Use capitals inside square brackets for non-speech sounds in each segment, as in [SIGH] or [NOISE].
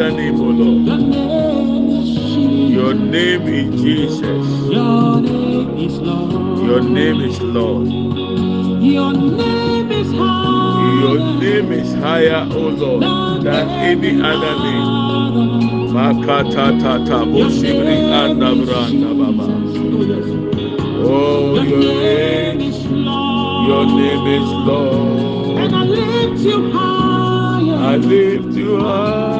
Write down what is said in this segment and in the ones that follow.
other name, O Lord. Your name is Jesus. Your name is Jesus. Your name is Lord. Your name is Lord. Your name is high. Your name is higher, O Lord, than any other name. Makata tata bosibri anda branda baba. Oh, Your name is Lord. Oh, your name is Lord. And I lift you higher. I lift you than high.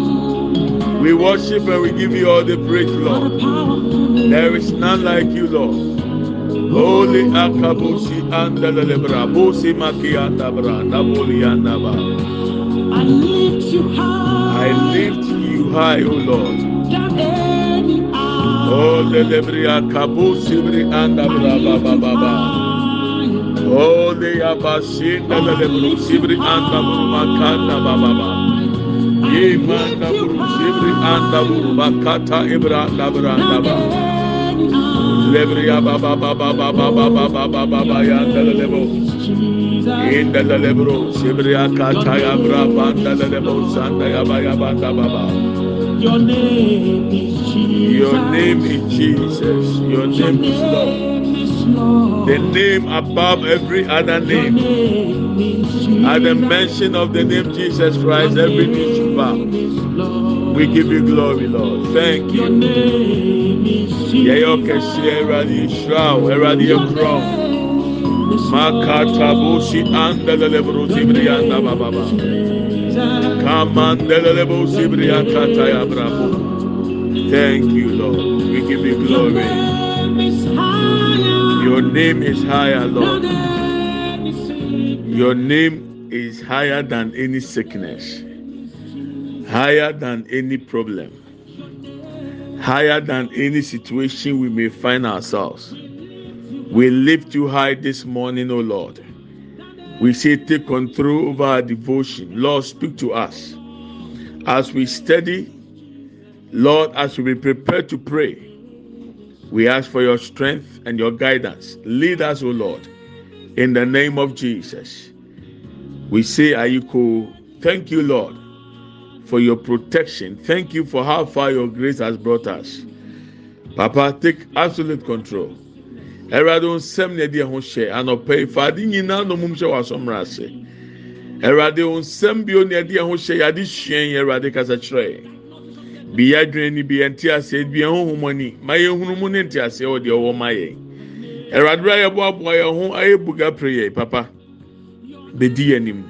We worship and we give you all the praise, Lord. There is none like you, Lord. Holy Akabusi and the Lebra, Busi Makiata Branda Bolianaba. I lift you high. I lift you high, O Lord. Oh, the Lebria Kabusi and the Braba Baba. Oh, the Abasin, the Lebru Sibri and the Mumakana Baba. Your name is Jesus. Your name is Jesus. Your name is Lord the name above every other name. At the mention of the name Jesus Christ, every knee Baba. We give you glory, Lord. Thank you. Yẹ yọ kẹsí ẹ̀rọ̀dì ìṣúra ọ̀ ẹ̀rọ̀dì ẹ̀kúrọ̀. Makata bosi andelele brusi brianda baba baba. Kamandelele bosi brianda taya bravo. Thank you, Lord. We give you glory. Your name is higher, Lord. Your name is higher than any sickness higher than any problem, higher than any situation we may find ourselves. We lift you high this morning, O Lord. We say, take control over our devotion. Lord, speak to us. As we study, Lord, as we prepare to pray, we ask for your strength and your guidance. Lead us, O Lord, in the name of Jesus. We say, Ayiko, thank you, Lord, for your protection. Thank you for how far your grace has brought us. Papa, take absolute control. Ẹwurade nsẹm na ẹdi ẹho hyẹ anọpẹ ifaade nyinaa na ọmụm hyẹ wọ asọmrọ ase. Ẹwurade nsẹm bio na ẹdi ẹho hyẹ yade hyẹn ẹwurade kasa kyerɛ. Bi yɛ adwene ni bi yɛ nte ase bi yɛn honhom ani ma yɛn hunu mu ne nte ase wɔ deɛ ɔwɔ ma yɛn. Ẹwurade bere a yɛboaboa yɛn ho ayɛ buga yɛn papa. Bedi yɛn anim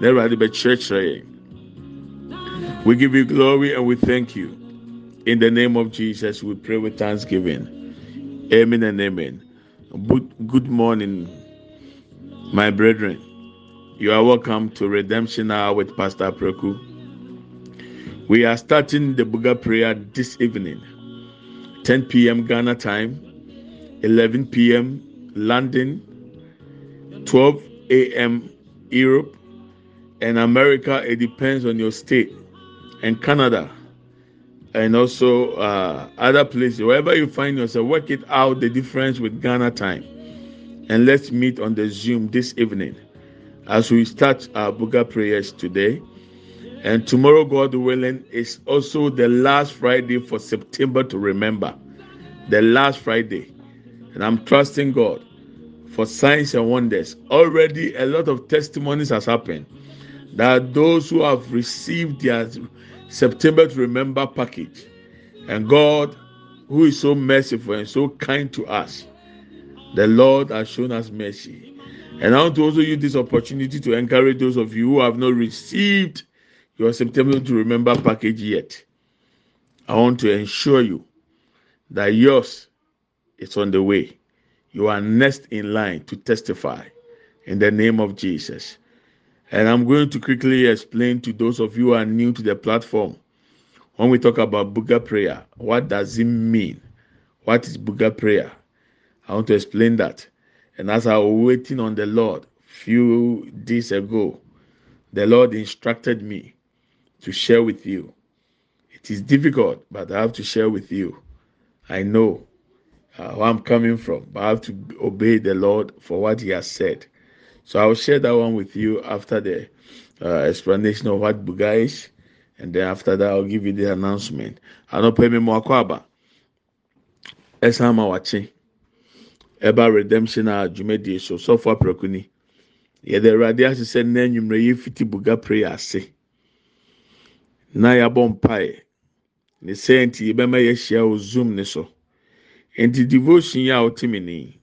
na ẹwurade bɛkyerɛkyerɛ yɛn. We give you glory and we thank you. In the name of Jesus, we pray with thanksgiving. Amen and amen. Good, morning, my brethren. You are welcome to Redemption Hour with Pastor Preku. We are starting the Buga prayer this evening, 10 p.m. Ghana time, 11 p.m. London, 12 a.m. Europe, and America. It depends on your state, and Canada and also uh, other places. Wherever you find yourself, work it out the difference with Ghana time. And let's meet on the Zoom this evening as we start our Buga prayers today. And tomorrow, God willing, is also the last Friday for September to remember. The last Friday. And I'm trusting God for signs and wonders. Already, a lot of testimonies has happened that those who have received their September to remember package, and God, who is so merciful and so kind to us, the Lord has shown us mercy. And I want to also use this opportunity to encourage those of you who have not received your September to remember package yet. I want to ensure you that yours is on the way. You are next in line to testify in the name of Jesus. And I'm going to quickly explain to those of you who are new to the platform when we talk about Buga prayer, what does it mean? What is Buga prayer? I want to explain that. And as I was waiting on the Lord few days ago, the Lord instructed me to share with you. It is difficult, but I have to share with you. I know uh, where I'm coming from, but I have to obey the Lord for what He has said. So I will share that one with you after the uh, explanation of what Buga is, and then after that I'll give you the announcement. I know pay me more kwaba. Esa ma. Eba redemption a dwumadie so sɔfo apɛrɛkuni. Yɛde awurade ahyehyɛ nna enyimrɛ yɛ fiti Buga prayer ase. Na yɛabɔ mpae. Ne sɛ nti yɛbɛma yɛahyia wɔ zoom ne so. Nti devotion yi a ɔte mi.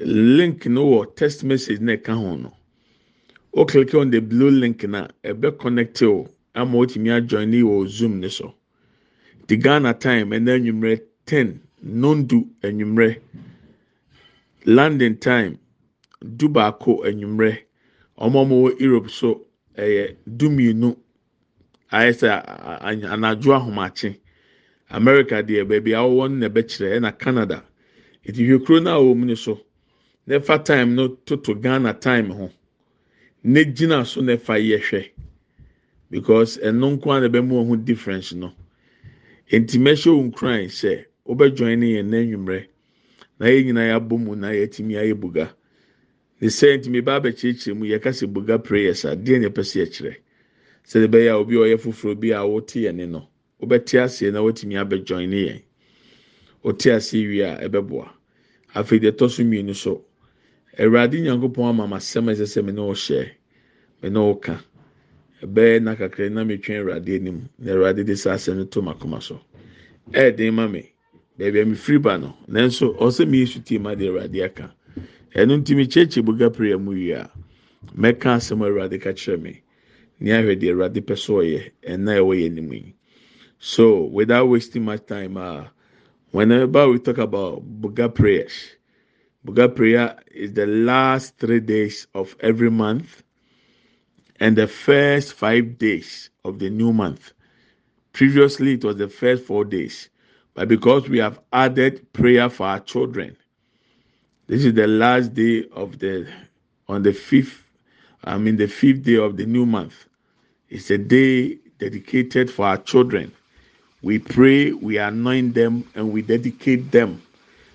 Link no wɔ text message na ɛka ho no o click on the blue link na ɛbɛ connect o ama otumi ajoin ne wɔ zoom ne so. The ghana time ɛna enyimrɛ ten nondu enyimrɛ london time du baako enyimrɛ wɔn a wɔwɔ europe so ɛyɛ du mmienu ayɛ sɛ anadwo ahomakye. America deɛ baabi a wɔwɔ no na ɛbɛkyerɛ ɛna canada. Eti hwɛ kuro no a mu ne so. Nefa time no toto ghana time ho. Ne so nefa yɛhwɛ because ɛno nko ara na ɛbɛma wɔn ho difference no. Nti mɛhyɛ wɔn kran sɛ wɔbɛjoin ne yɛn n'anwummerɛ na yɛn nyinaa yɛabɔ mu na yɛatumi ayɛ buga. Ne sɛ ntumi ba abɛkyerɛkyerɛ mu yɛka sɛ buga prayers a deɛ na ɛpɛ sɛ yɛkyerɛ. Sɛdeɛ ɛbɛyɛ a obi a ɔyɛ foforɔ bi a wɔte yɛn ne no wɔbɛte aseɛ na wɔatumi abɛjoin ne yɛn. Wɔte aseɛ wie a ɛbɛboa. Afei deɛ ɛtɔ mmienu so. Awurade nyankopɔn ama ma asɛm a ɛsɛ sɛ me ne ɔhyɛ me ne ɔka. Ɛbɛyɛ na kakra na metwɛn awurade anim na awurade de saa asɛm no to makoma so. Ɛɛden ma me. Baabi a mefiri ba no nanso ɔsɛ mi yesu tie ma de awurade aka. Ɛno nti mi kyerɛkyerɛ boga prayer mu wie a mɛka asɛm awurade ka kyerɛ me. Ne ahwɛ deɛ awurade pɛ so ɔyɛ ɛna ɛwɔ yɛ anim yi. So without wasting much time uh, whenever we talk about boga prayers Buga prayer is the last three days of every month and the first five days of the new month. Previously, it was the first four days, but because we have added prayer for our children, this is the last day of the on the fifth. I mean, the fifth day of the new month. It's a day dedicated for our children. We pray, we anoint them, and we dedicate them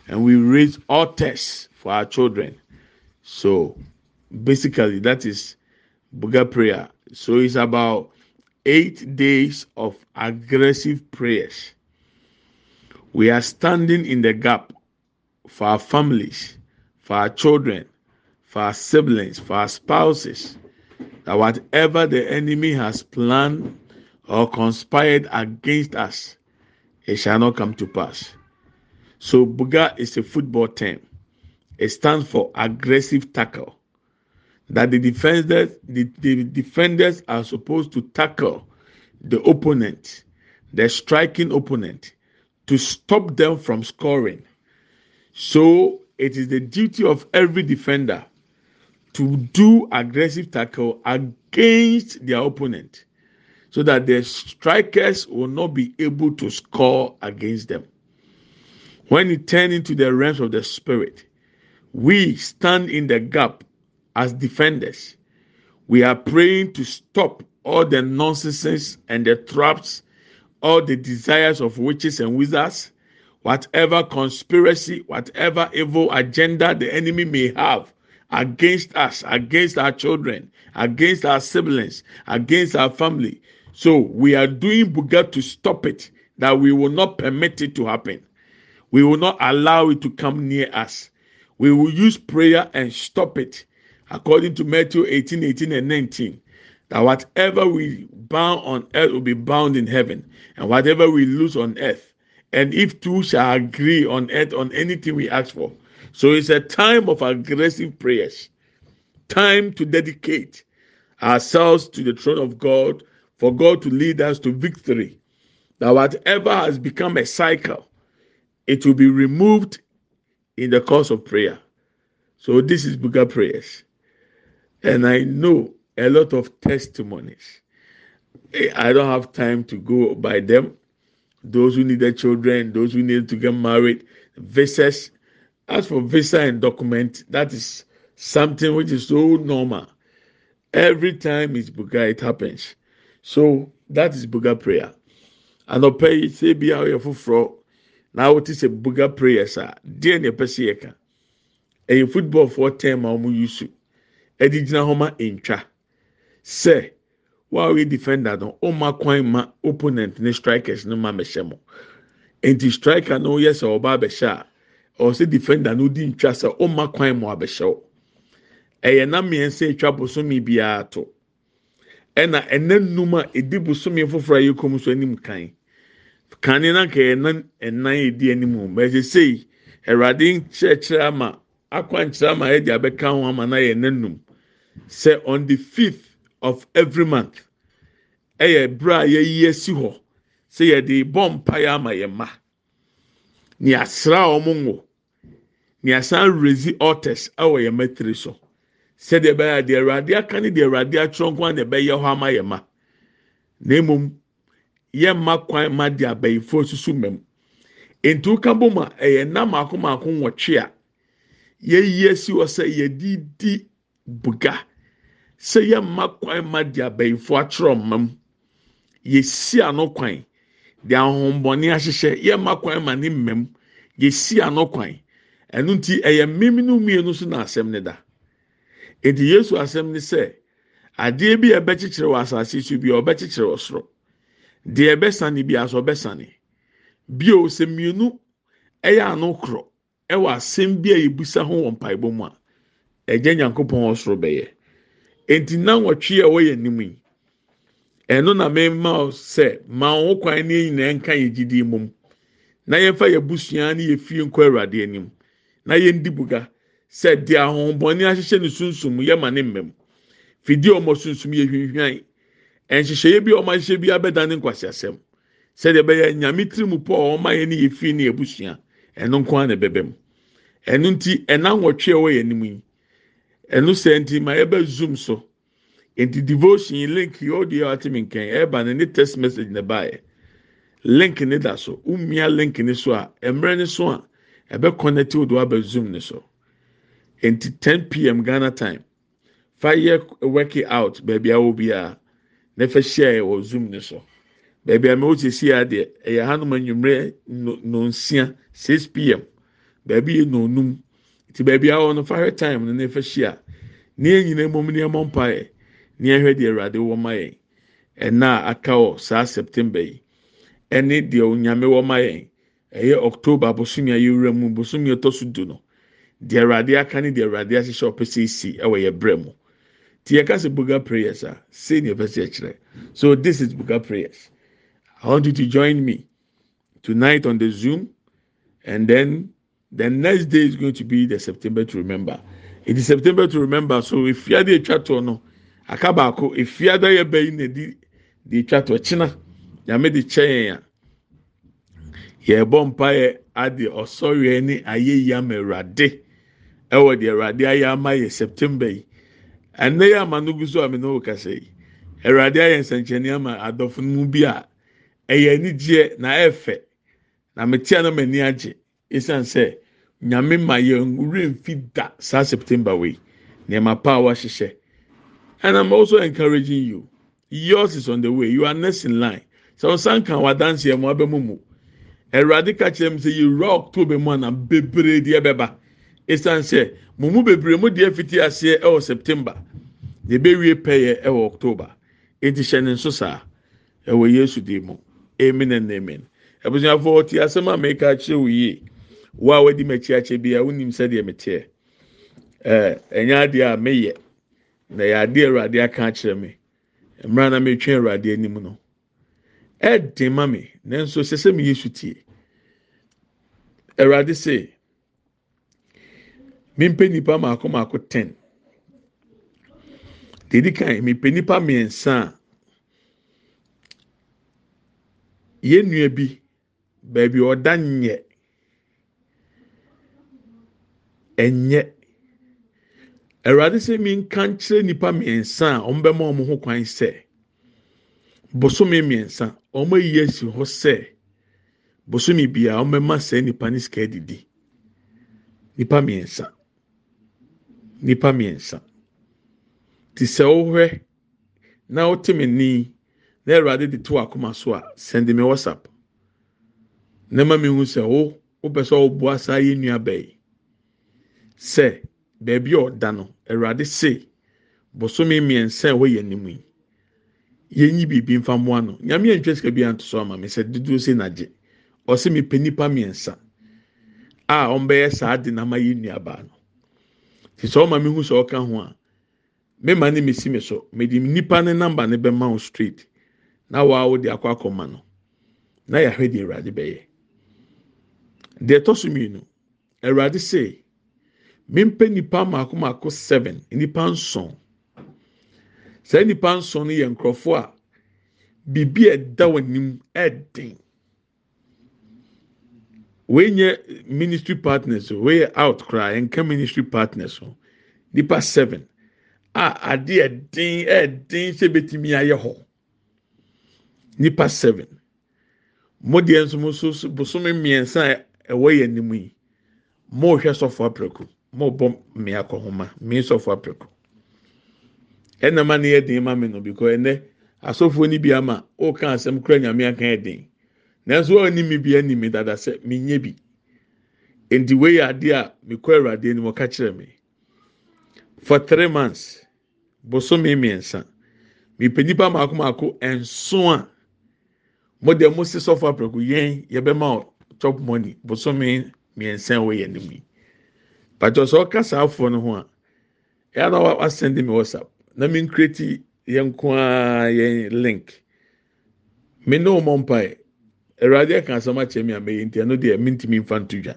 and we raise altars for our children. So basically, that is Buga prayer. So it's about eight days of aggressive prayers. We are standing in the gap for our families, for our children, for our siblings, for our spouses, that whatever the enemy has planned or conspired against us, it shall not come to pass. So Buga is a football term. It stands for aggressive tackle. That the defenders, the, the defenders are supposed to tackle the opponent, the striking opponent, to stop them from scoring. So it is the duty of every defender to do aggressive tackle against their opponent so that the strikers will not be able to score against them. When you turn into the realms of the spirit, we stand in the gap as defenders. We are praying to stop all the nonsense and the traps, all the desires of witches and wizards, whatever conspiracy, whatever evil agenda the enemy may have against us, against our children, against our siblings, against our family. So we are doing buga to stop it, that we will not permit it to happen. We will not allow it to come near us. We will use prayer and stop it. According to Matthew 18, 18, and 19. That whatever we bound on earth will be bound in heaven, and whatever we lose on earth. And if two shall agree on earth on anything we ask for. So it's a time of aggressive prayers, time to dedicate ourselves to the throne of God, for God to lead us to victory. That whatever has become a cycle, it will be removed in the course of prayer. So this is Buga prayers. And I know a lot of testimonies. Eh, I don't have time to go by them. Those who needed children, those who needed to get married, visas. As for visa and document, that is something which is so normal. Every time it's Buga, it happens. So that is Buga prayer. And I'll pay say be out for na wote sɛ buga prayers a deɛ na ɛpɛ sɛ yɛka ɛyɛ football foɔ term a wɔn use. Ɛde gyina hɔ ma ntwa. Sɛ wɔyɛ defender no ɔma kwan ma opponent ne strikers no ma bɛhyɛ mo. Nti striker no yɛ sɛ ɔba abɛhyɛ a ɔsɛ defender no di ntwa sɛ ɔma kwan mu abɛhyɛ o ɛyɛ nam mmiɛnsa etwa bosomi biara to. Ɛna ɛnɛ num a edi bosomi foforɔ a yɛ kɔn mu so anim kan. Kane na nka ɛnan ɛnan edi anim bɛsɛ sei ɛwurade nkyerɛkyerɛ ama akwankyerɛ ama yɛde abɛka ho ama na yɛ nanum sɛ on the fifth of every month ɛyɛ bere a yɛyi esi hɔ sɛ yɛde bɔ mpaeɛ ama yɛn mma ne asra a wɔn ngo ne asan rezi altars ɛwɔ yɛn mɛtiri so. Sɛdeɛ ɛbɛyɛ deɛ ɛwurade aka ne deɛ ɛwurade atwerɛ nko na ɛbɛyɛ hɔ ama yɛn mma na emom. Yɛmma kwan ma de abayifo susu mɛm ntu ka bom a ɛyɛ nam mako nwɔtwe a yɛyi esi hɔ sɛ yɛde di buga. Sɛ yɛmma kwan ma de abayifo atwerɛ mɛm yɛsi ano kwan. De ahombɔne ahyehyɛ. Yɛmma kwan ma ne mɛm yɛsi ano kwan. Ɛno nti ɛyɛ mmemminu mmienu so na asɛm ne da. Eti yesu asɛm ne sɛ adeɛ bi a ɛbɛkyekyere wɔ asase so bi a ɔbɛkyekyere wɔ soro. Deɛ ɛbɛsane bi aso ɔbɛsane. Bio sɛ mmienu ɛyɛ ano korɔ ɛwɔ asɛm bi a yɛbusa ho wɔ mpaebɔ mu a ɛgye nyankopɔn ɔsoro bɛyɛ. Eti na a wɔyɛ anim yi ɛno na mɛma sɛ ma wɔn kwan ne nyinaa nka yɛ gyidie mu. Na yɛmfa yɛ busua ne yɛ fie nkɔ awurade anim. Na yɛn di buga sɛ deɛ ahohombɔne ahyehyɛ ne sunsun yɛ ma ne mmɛm. Fidie ɔmo sunsun yɛ hwihwan. Nhyehyɛeɛ bi a wɔn ahyehyɛ bi abɛda ne nkwasiasɛm sɛdeɛ ɛbɛyɛ nyame tiri mu pɔ a wɔn ayɛ ne yɛ fi ne abusua ɛno nko ara na ɛbɛbɛ mu ɛno nti ɛna nwɔtwe a ɛwɔ yɛn anim yi ɛno sɛ nti ma yɛbɛ zoom so nti devotion link yi ɔdi yɛ ɔte mi nkɛn ɛɛba ne ne text message na ɛbaayɛ link ne da so umia link ne so a. Mmerɛ ne so a. Ɛbɛ connect wo do aba zoom ne so nti ten pm ghana time. Fa yɛ work out baabi a wɔ biara. Na fa hyia wɔ zoom ne so. Beebi a mɛwɔ sisi adeɛ ɛyɛ hanom anwummerɛ nonsia six pm beebi yɛ nonum. Nti beebi a wɔn fa hwɛ time no na fa hyia. Ne nyinaa mu ne mpaeɛ. Ne yɛhwɛ deɛ awurade wɔ ma yɛn. Ɛna aka wɔ saa september yi. Ɛne deɛ onyame wɔ ma yɛn. Ɛyɛ october bosomi a yɛwura mu. Bosomi a ɛtɔ so du no. Deɛ awurade aka ne deɛ awurade ahyehyɛ ɔpɛ sɛ esi ɛwɔ yɛ brɛ mu. Ti yɛka sɛ buga prayers a say ne yɛpɛ sɛ so this is buga prayers. I want you to join me tonight on the zoom and then the next day is going to be the september to remember. It is september to remember so efiade etwa toɔ no aka baako efiade yɛ bɛyi na di de etwa toɔ kyina nyame de kyɛn a yɛbɔ mpa yɛ ade ɔsɔre ne ayɛ yi ama awurade. Ɛwɔ deɛ awurade ayɛ ama yɛ september yi. Ɛnna yɛ ama no gu so a mi n'o kasa yi awurade ayɛ nsɛnkyɛnni ama adɔfo no mu bi a ɛyɛ anigyeɛ na ɛfɛ. Na metia na m'ani agye esan sɛ nyame ma yɛn nwura mfi da saa september wei. Nneɛma pa a wahyehyɛ and i'm also encouraging you. Yours is on the way. You are next in line. Sɛ ɔsan kan abɛmu mu awurade ka kyerɛ mi sɛ yɛwura october mu a na bebree deɛ bɛba esan sɛ mo mu bebree mu deɛ fiti aseɛ ɛwɔ september. Deɛ ebewie pɛyɛ ɛwɔ october. Eti hyɛ ne nso saa. Ɛwɔ yesu di mu. Amen and amen. Abusuafo ɔte asɛm a mɛka akyerɛ wo yie. Wo a wadi m'akyi akyɛ bi a wonim sɛdeɛ meteɛ. Ɛɛ ɛnyɛ adeɛ a meyɛ. Na yɛ adeɛ awurade aka akyerɛ me. Mmerɛ na metwe awurade anim no. Ɛɛden ma me nanso sɛ sɛ me yesu tie. Awurade sɛ. Mempɛ nipa mako mako ten. Dedi kan mepɛ nipa mmiɛnsa a yɛn nua bi baabi ɔda nyɛ. Ɛnyɛ. Awurade sɛ minka nkyerɛ nipa mmiɛnsa a wɔn bɛma wɔn ho kwan sɛ bosome mmiɛnsa wɔn ayi asi hɔ sɛ bosome bia wɔn bɛma saa nipa ne sika didi nipa mmiɛnsa nipa mmiɛnsa te sɛ wohwɛ na wote me ni na awurade de to akoma so a send me whatsapp. Na ma mi hu sɛ wo wopɛ sɛ ɔboa saa yɛ nua bɛyi sɛ beebi a ɔda no awurade se bosome mmiɛnsa a wɔyɛ anim yi yɛnyi biribi nfa mmoa no. Nyame yɛn ntwa sika bi anto so ama mi sɛ dodoɔ se na gye. Ɔsɛ mi pɛ nipa mmiɛnsa a wɔn bɛyɛ saa de na ma yɛ nua baa no te sɛ ɔma mi hu sɛ ɔka ho a mema ne mi si mi so. Mede nipa ne namba ne bɛma wo straight. Na waa wo de akɔ akɔma no na yɛahwɛ deɛ awurade bɛyɛ. Deɛ ɛtɔ so mmienu awurade se mempɛ nipa mako mako seven nipa nson. Saa nipa nson no yɛ a biribi a ɛda wɔn anim wei nyɛ ministry partners o wei yɛ out koraa yɛnka ministry partners. O nipa seven. A adeɛ ɛden ɛɛden sɛ betumi ayɛ hɔ nipa seven. Mo deɛ nso mo so bosome mmiɛnsa a ɛwɔ yɛn anim yi mo hwɛ sɔfo apɛko mo bɔ mmea kɔhoma mmea sɔfo apɛko ɛna ma ne yɛ den ma mi no because ɛnɛ asɔfoɔ ni bi ama ɔka asɛm kura nyame aka yɛ den nanso wɔn anim bi anim dada sɛ mi nye bi. Nti wei adeɛ a mi kɔ awurade anim ɔka kyerɛ mi for three months bosome mmiɛnsa. Mipɛ nipa mako mako nson a mo deɛ mo si sɔfo apɛko yɛn yɛbɛma o chop money bosome mmiɛnsa a wɔyɛ anim yi. Pàtó sɛ ɔka saa afoɔ no ho a ɛyà na wa send me whatsapp. Na mi nkreti yɛn nko ara yɛn link. Mi ne wɔn mpae awurade aka asɛm akyerɛ mi a mɛyɛ nti ɛno deɛ mi ntumi nfa nto dwa.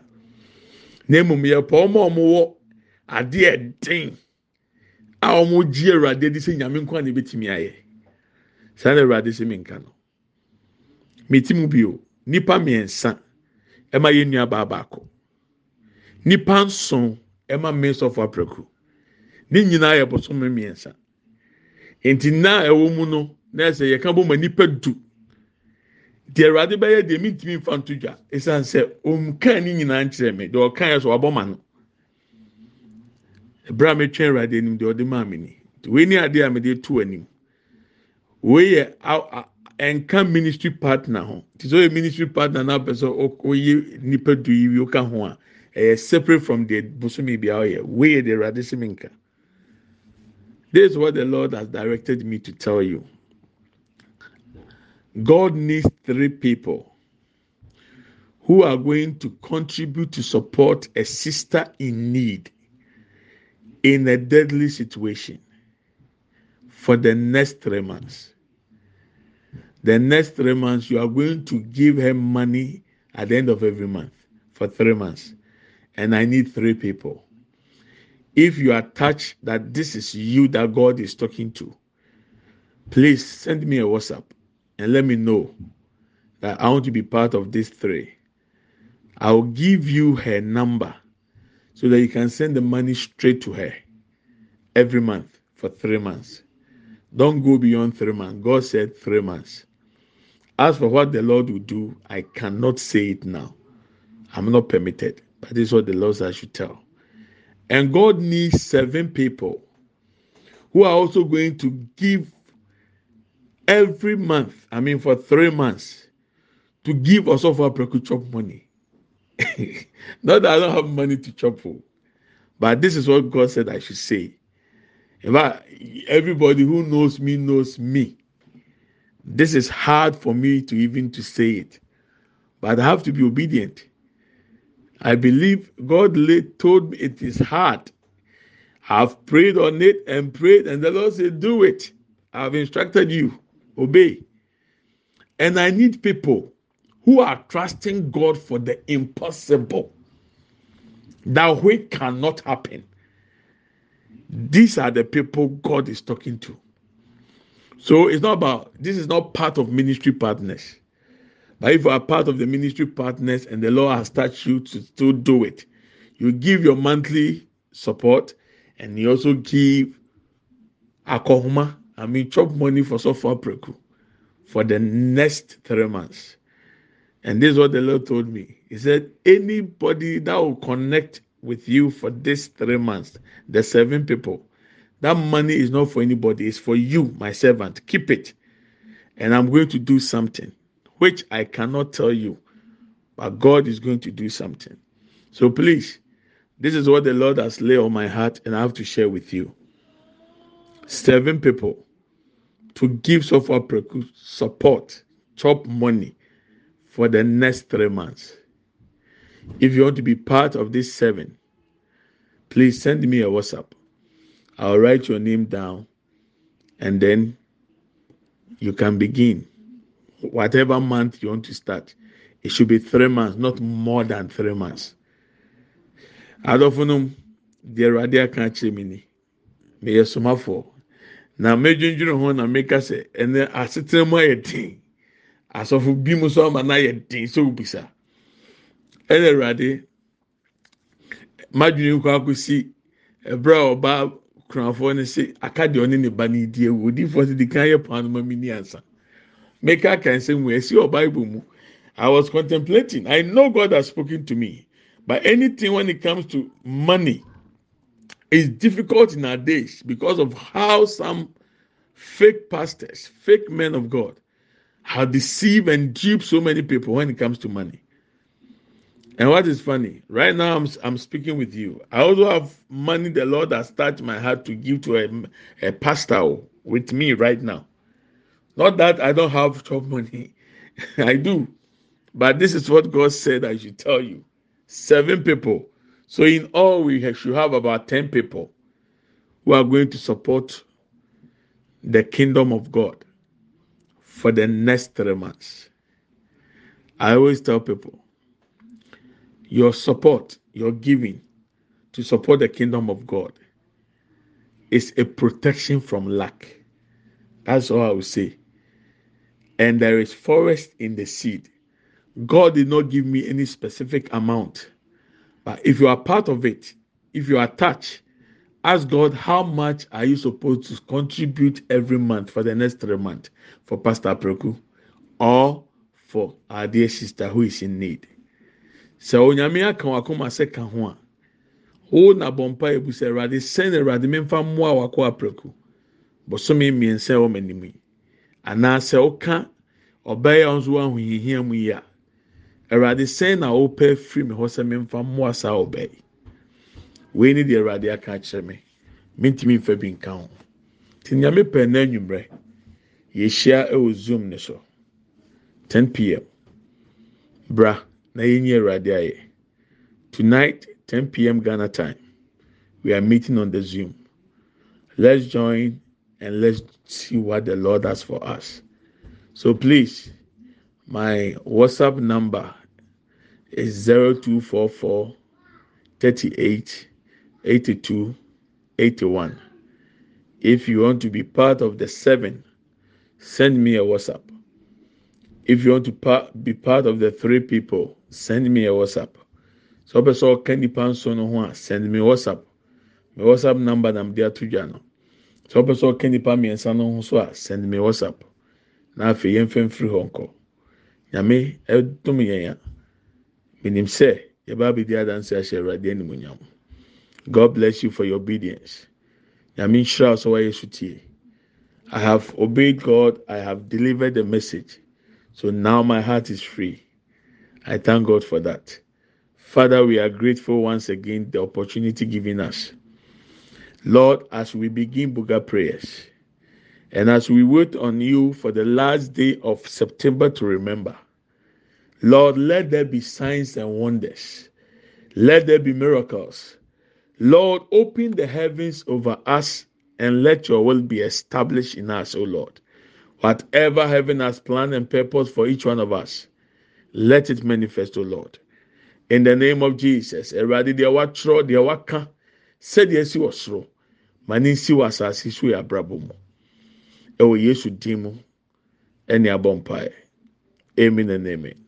Na emu yɛ pɔ wɔn a wɔwɔ adeɛ den a wɔn gye awurade de sɛ nyame nko na ebetumi ayɛ. Saa na awurade sɛ mi nka no. Mi ti mu bio nipa mmiɛnsa ɛma yɛ nua baa baako. Nipa nson ɛma mmea sɔfo apɛko ne nyinaa yɛ bosome mmiɛnsa. Nti na ɛwɔ mu no na ɛsɛ yɛka bɔ ma nipa du. Deɛ awurade bɛyɛ deɛ mi ntumi nfa nto dwa esan sɛ omkan ne nyinaa nkyerɛ mi deɛ ɔkan yɛ so wabɔ ma no. Ebere a metwɛn awurade anim deɛ ɔde maa mi ni. Wei ni adeɛ a mede tu anim. Wei yɛ ɛnka ministry partner ho. Te sɛ ɔyɛ ministry partner na apɛ sɛ ɔyɛ nipa du yi wi ɔka ho a ɛyɛ separate from the bosomi bi a ɔyɛ. Wei yɛ deɛ awurade si mi nka. This is what the Lord has directed me to tell you. God needs three people who are going to contribute to support a sister in need in a deadly situation for the next three months. The next three months, you are going to give her money at the end of every month for three months. And I need three people if you are touched that this is you that God is talking to, please send me a WhatsApp and let me know that I want to be part of these three. I'll give you her number so that you can send the money straight to her every month for three months. Don't go beyond three months. God said three months. As for what the Lord will do, I cannot say it now. I'm not permitted, but this is what the Lord said I should tell. And God needs seven people who are also going to give every month, I mean, for three months, to give us of our chop money. [LAUGHS] Not that I don't have money to chop for, but this is what God said I should say. In fact, everybody who knows me knows me. This is hard for me to even to say it, but I have to be obedient. I believe God laid, told me it is hard. I've prayed on it and prayed, and the Lord said, Do it. I've instructed you. Obey. And I need people who are trusting God for the impossible. That way cannot happen. These are the people God is talking to. So it's not about, this is not part of ministry partners. But if you are part of the ministry partners and the Lord has touched you to still do it, you give your monthly support and you also give akohoma i mean chop money for so far preku for the next three months. And this is what the lord told me. He said anybody that will connect with you for this three months the seven people that money is not for anybody. It's for you my servant. Keep it. And i'm going to do something which i cannot tell you but god is going to do something. So please this is what the Lord has laid on my heart, and I have to share with you. Seven people to give software support, top money for the next three months. If you want to be part of this seven, please send me a WhatsApp. I'll write your name down, and then you can begin. Whatever month you want to start, it should be three months, not more than three months. adɔfo nom deɛ awurade aka akyerɛ mi ni meyɛ somafoɔ na mɛdwindwiri ho na meka sɛ ɛnɛ asetena mu ayɛ den. Asɔfo bi mu nso ama no ayɛ den sɛ obisa ɛna awurade madwini kɔ akɔsi ɛbrɛ a ɔbaa kunafoɔ no se aka ɔne ne ba no di ewu. Odiifoɔ sɛ di kan yɛ paano ma mi ni ansa. Meka aka wɔ esi ɔbaa ibɔ mu. I was contemplating. I know god has spoken to me. But anything when it comes to money is difficult in our days because of how some fake pastors, fake men of God, have deceived and duped so many people when it comes to money. And what is funny, right now I'm, I'm speaking with you. I also have money the Lord has touched my heart to give to a, a pastor with me right now. Not that I don't have [LAUGHS] job money, [LAUGHS] I do. But this is what God said I should tell you seven people. So in all, we should have about 10 people who are going to support the kingdom of God for the next three months. I always tell people your support, your giving to support the kingdom of God is a protection from lack. That's all I will say. And there is forest in the seed. God did not give me any specific amount. But if you are part of it, if you are touched, ask God how much are you supposed to contribute every month for the next three months for Pastor Preku or for our dear sister who is in need. sɛ onyame aka wakoma sɛ ka ho a wo na bɔmpa ebu sɛ awurade sɛn awurade memfa mmoa wako aprɛku bɔsɔmi mmiɛnsa ɛwɔ m'anim yi anaasɛ wɔ ahohihia mu awurade sɛn na ɔpɛ firi mi hɔ sɛ memfa mmoa saa ɔbɛ yi wei awurade aka me. Mintimi nfa bi nka ho. Te nyame pɛ n'anwummerɛ yɛhyia ɛwɔ zoom ne so. 10 pm bra na yɛnyi awurade ayɛ. Tonight 10 pm ghana time we are meeting on the zoom. Let's join and let's see what the lord has for us. So please my whatsapp number is 0244 38 82 81. If you want to be part of the seven, send me a WhatsApp. If you want to be part of the three people, send me a WhatsApp. So, person can depend on send me WhatsApp. My WhatsApp number nam de ato dwa no. So, person can depend mmiɛnsa no ho so send me WhatsApp. Na afei yɛn fɛn firi hɔ nkɔ. Nyame ɛdom yɛn a. menim sɛ yɛba abɛdi adanse ahyɛ awurade animonyam god bless you for your obedience. Nyame nhyira sɛ wɔayɛ so tie. I have obeyed god. I have delivered the message. So now my heart is free. I thank god for that. Father we are grateful once again the opportunity given us. Lord as we begin buga prayers and as we wait on you for the last day of september to remember Lord, let there be signs and wonders. Let there be miracles. Lord, open the heavens over us and let your will be established in us, O Lord. Whatever heaven has planned and purpose for each one of us, let it manifest, O Lord. In the name of Jesus, Eradi deɛ watwerɛ deɛ waka sɛdeɛ esi wɔ soro, ma ne nsi wɔ asase so yɛ abrabɔ mu. Yesu din mu, ɛne. Amen and amen.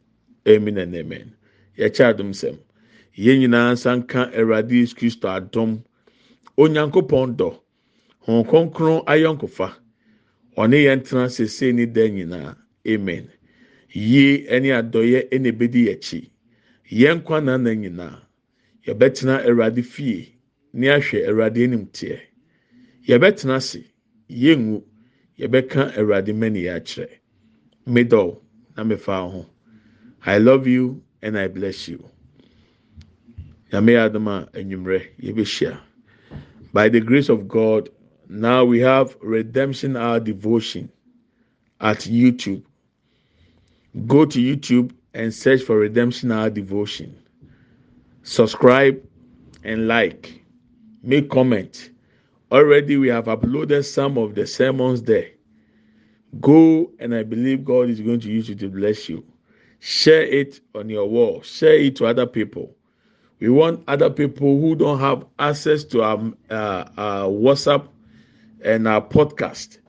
Amen and amen. Yɛkyɛ adum sɛm. Yɛn nyinaa nsa nka Awurade Yesu Kristo adom. Onyankopɔn dɔ. Hɔn kronkron ayɔnkofa. Ɔne yɛn tena sese ne da nyinaa. Amen. Yie ɛne adɔyɛ ɛna ebedi yɛkyi. Yɛn nkwa nana nyinaa. Yɛbɛtena Awurade fie. Ne ahwɛ Awurade anim teɛ. Yɛbɛtena ase. Yɛngu. Yɛbɛka Awurade mani akyerɛ. Middle na mefa ho. I love you and I bless you. By the grace of God, now we have Redemption Hour Devotion at YouTube. Go to YouTube and search for Redemption Hour Devotion. Subscribe and like. Make comment. Already we have uploaded some of the sermons there. Go and I believe God is going to use you to bless you. Share it on your wall. Share it to other people. We want other people who don't have access to our, uh, our WhatsApp and our podcast.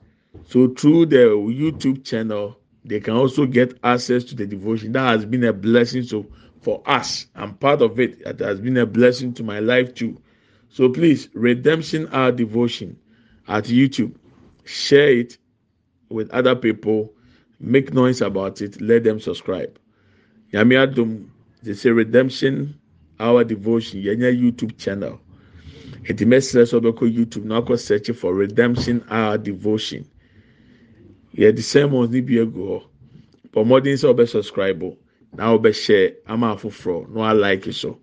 So through the YouTube channel, they can also get access to the devotion. That has been a blessing so for us. I'm part of it. It has been a blessing to my life too. So please, Redemption Hour Devotion at YouTube. Share it with other people. Make noise about it. Let them subscribe. Yami Adum, they say Redemption Hour Devotion. Yenya YouTube channel. Eti mɛsrɛ sɛ ɔbɛkɔ YouTube na akɔ search for Redemption Hour Devotion. Yɛde sermons ni bi egu hɔ. Pɔmɔden sɛ ɔbɛ subscribe na ɔbɛ share ama afoforɔ na ɔalike so.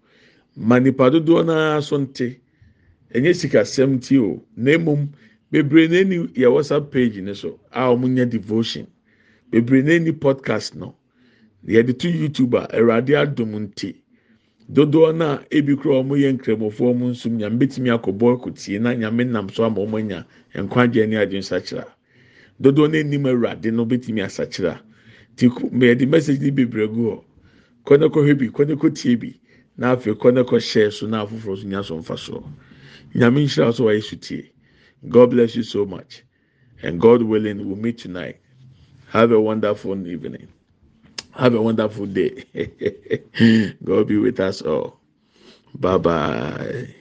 Ma nipa dodoɔ naa so nte. Enye sikasɛm ti o. Na emom bebree n'ani yɛ WhatsApp page ne so a wɔn devotion. Bebree n'ani podcast no. Yɛde to YouTube a Awurade adum nti. dodoɔ no a ebi kura wɔn yɛ nkramofoɔ wɔn nso nyame betumi akɔbɔ akutie na nyame nam so ama wɔn anya nkwagye ne adi nsakyera dodoɔ no anim awurade no betumi asakyera. Ti yɛde message ni bebree gu hɔ. Kɔnɛ kɔhwɛ bi kɔnɛ kɔtie bi na afei kɔnɛ kɔhyɛ so na afoforɔ so nya so nfa so. Nyame nhyira so wɔyɛ so tie. God bless you so much and god willing we will meet tonight. Have a wonderful evening. Have a wonderful day. [LAUGHS] God be with us all. Bye bye.